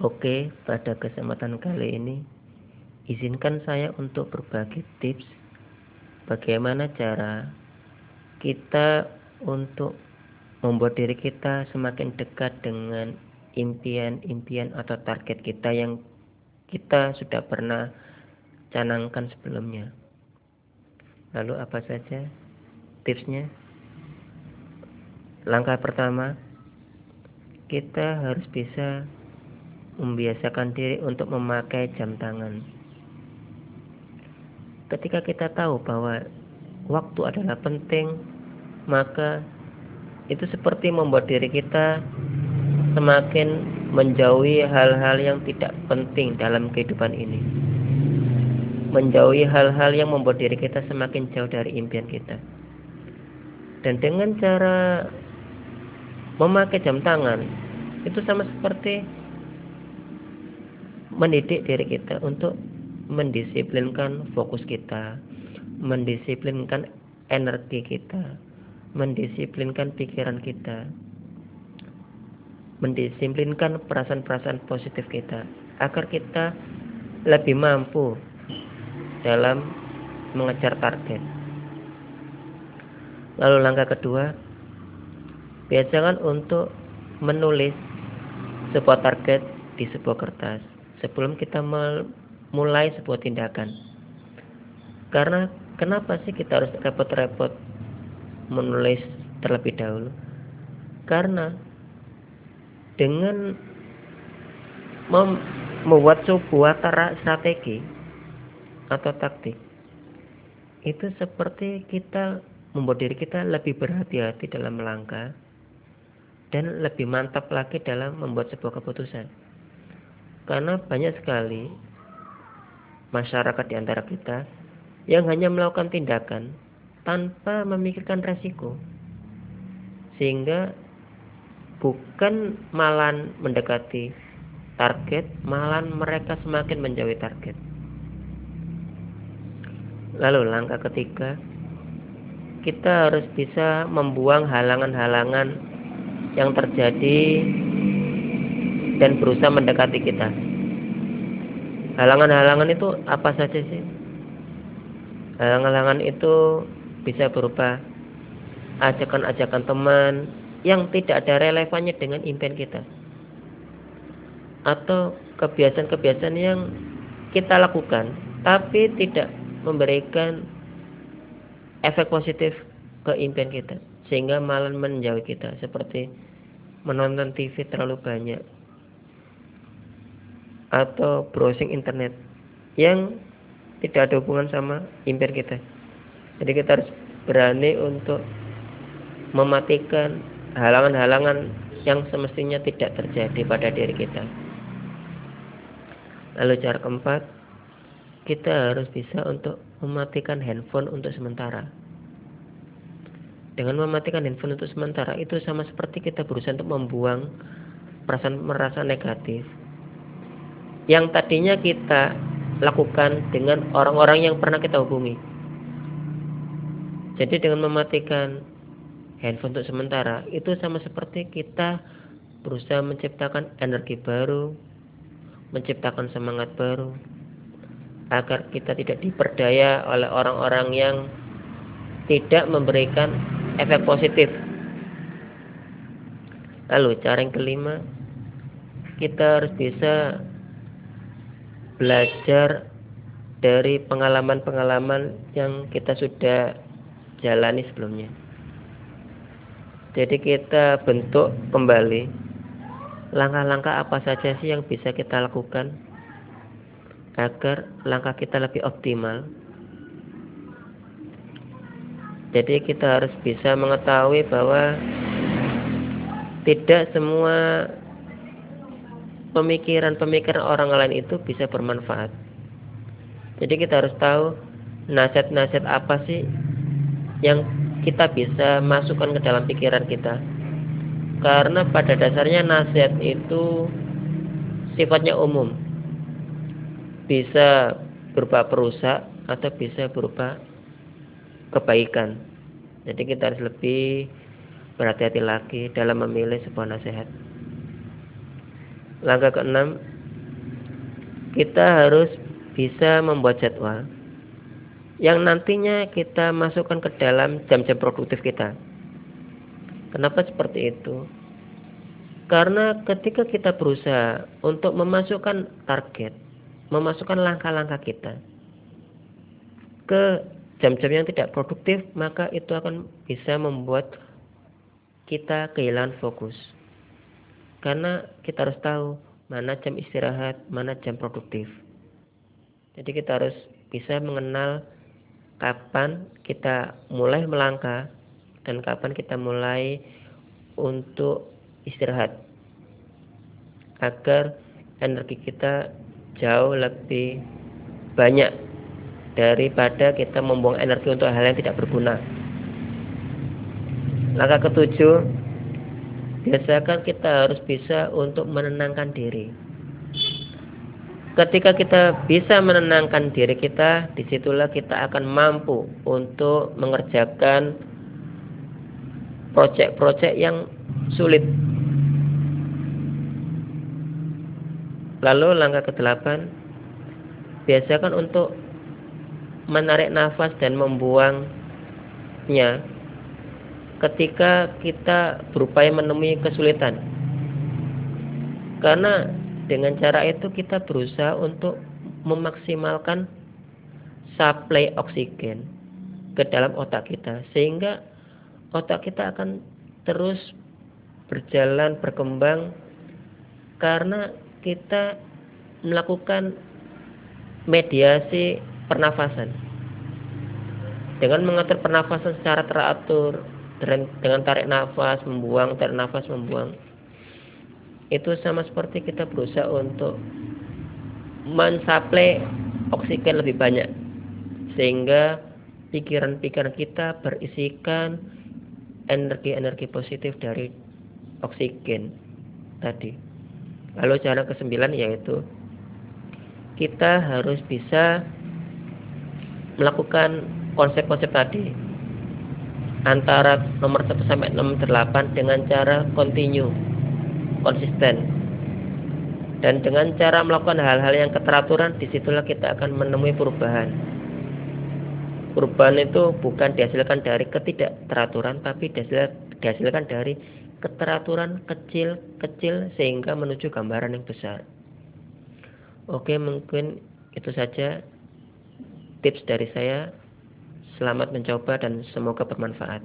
Oke, pada kesempatan kali ini izinkan saya untuk berbagi tips bagaimana cara kita untuk membuat diri kita semakin dekat dengan impian-impian atau target kita yang kita sudah pernah canangkan sebelumnya. Lalu apa saja tipsnya? Langkah pertama, kita harus bisa membiasakan diri untuk memakai jam tangan. Ketika kita tahu bahwa waktu adalah penting, maka itu seperti membuat diri kita semakin menjauhi hal-hal yang tidak penting dalam kehidupan ini. Menjauhi hal-hal yang membuat diri kita semakin jauh dari impian kita. Dan dengan cara memakai jam tangan, itu sama seperti mendidik diri kita untuk mendisiplinkan fokus kita, mendisiplinkan energi kita, mendisiplinkan pikiran kita, mendisiplinkan perasaan-perasaan positif kita, agar kita lebih mampu dalam mengejar target. Lalu langkah kedua, biasakan untuk menulis sebuah target di sebuah kertas sebelum kita mulai sebuah tindakan. Karena kenapa sih kita harus repot-repot menulis terlebih dahulu? Karena dengan membuat sebuah strategi atau taktik itu seperti kita membuat diri kita lebih berhati-hati dalam melangkah dan lebih mantap lagi dalam membuat sebuah keputusan. Karena banyak sekali masyarakat di antara kita yang hanya melakukan tindakan tanpa memikirkan resiko. Sehingga bukan malah mendekati target, malah mereka semakin menjauhi target. Lalu langkah ketiga, kita harus bisa membuang halangan-halangan yang terjadi dan berusaha mendekati kita. Halangan-halangan itu apa saja sih? Halangan-halangan itu bisa berupa ajakan-ajakan teman yang tidak ada relevannya dengan impian kita. Atau kebiasaan-kebiasaan yang kita lakukan tapi tidak memberikan efek positif ke impian kita sehingga malah menjauhi kita seperti menonton TV terlalu banyak atau browsing internet yang tidak ada hubungan sama impian kita. Jadi kita harus berani untuk mematikan halangan-halangan yang semestinya tidak terjadi pada diri kita. Lalu cara keempat, kita harus bisa untuk mematikan handphone untuk sementara. Dengan mematikan handphone untuk sementara itu sama seperti kita berusaha untuk membuang perasaan merasa negatif yang tadinya kita lakukan dengan orang-orang yang pernah kita hubungi. Jadi dengan mematikan handphone untuk sementara itu sama seperti kita berusaha menciptakan energi baru, menciptakan semangat baru agar kita tidak diperdaya oleh orang-orang yang tidak memberikan efek positif. Lalu cara yang kelima, kita harus bisa belajar dari pengalaman-pengalaman yang kita sudah jalani sebelumnya. Jadi kita bentuk kembali langkah-langkah apa saja sih yang bisa kita lakukan agar langkah kita lebih optimal. Jadi kita harus bisa mengetahui bahwa tidak semua pemikiran-pemikiran orang lain itu bisa bermanfaat. Jadi kita harus tahu nasihat-nasihat apa sih yang kita bisa masukkan ke dalam pikiran kita. Karena pada dasarnya nasihat itu sifatnya umum. Bisa berupa perusak atau bisa berupa kebaikan. Jadi kita harus lebih berhati-hati lagi dalam memilih sebuah nasihat. Langkah keenam, kita harus bisa membuat jadwal yang nantinya kita masukkan ke dalam jam-jam produktif kita. Kenapa seperti itu? Karena ketika kita berusaha untuk memasukkan target, memasukkan langkah-langkah kita ke jam-jam yang tidak produktif, maka itu akan bisa membuat kita kehilangan fokus. Karena kita harus tahu mana jam istirahat, mana jam produktif. Jadi kita harus bisa mengenal kapan kita mulai melangkah dan kapan kita mulai untuk istirahat agar energi kita jauh lebih banyak daripada kita membuang energi untuk hal yang tidak berguna. Langkah ketujuh, biasakan kita harus bisa untuk menenangkan diri. Ketika kita bisa menenangkan diri kita, di situlah kita akan mampu untuk mengerjakan proyek-proyek yang sulit. Lalu langkah ke-8, biasakan untuk menarik nafas dan membuangnya ketika kita berupaya menemui kesulitan. Karena dengan cara itu kita berusaha untuk memaksimalkan suplai oksigen ke dalam otak kita sehingga otak kita akan terus berjalan berkembang karena kita melakukan mediasi pernafasan dengan mengatur pernafasan secara teratur dengan tarik nafas membuang tarik nafas membuang. Itu sama seperti kita berusaha untuk mensuplai oksigen lebih banyak. Sehingga pikiran-pikiran kita berisikan energi-energi positif dari oksigen tadi. Lalu cara kesembilan yaitu kita harus bisa melakukan konsep-konsep tadi antara nomor 1 sampai nomor 8 dengan cara continue konsisten. Dan dengan cara melakukan hal-hal yang keteraturan di situlah kita akan menemui perubahan. Perubahan itu bukan dihasilkan dari ketidakteraturan tapi dihasilkan dari keteraturan kecil-kecil sehingga menuju gambaran yang besar. Oke mungkin itu saja tips dari saya selamat mencoba dan semoga bermanfaat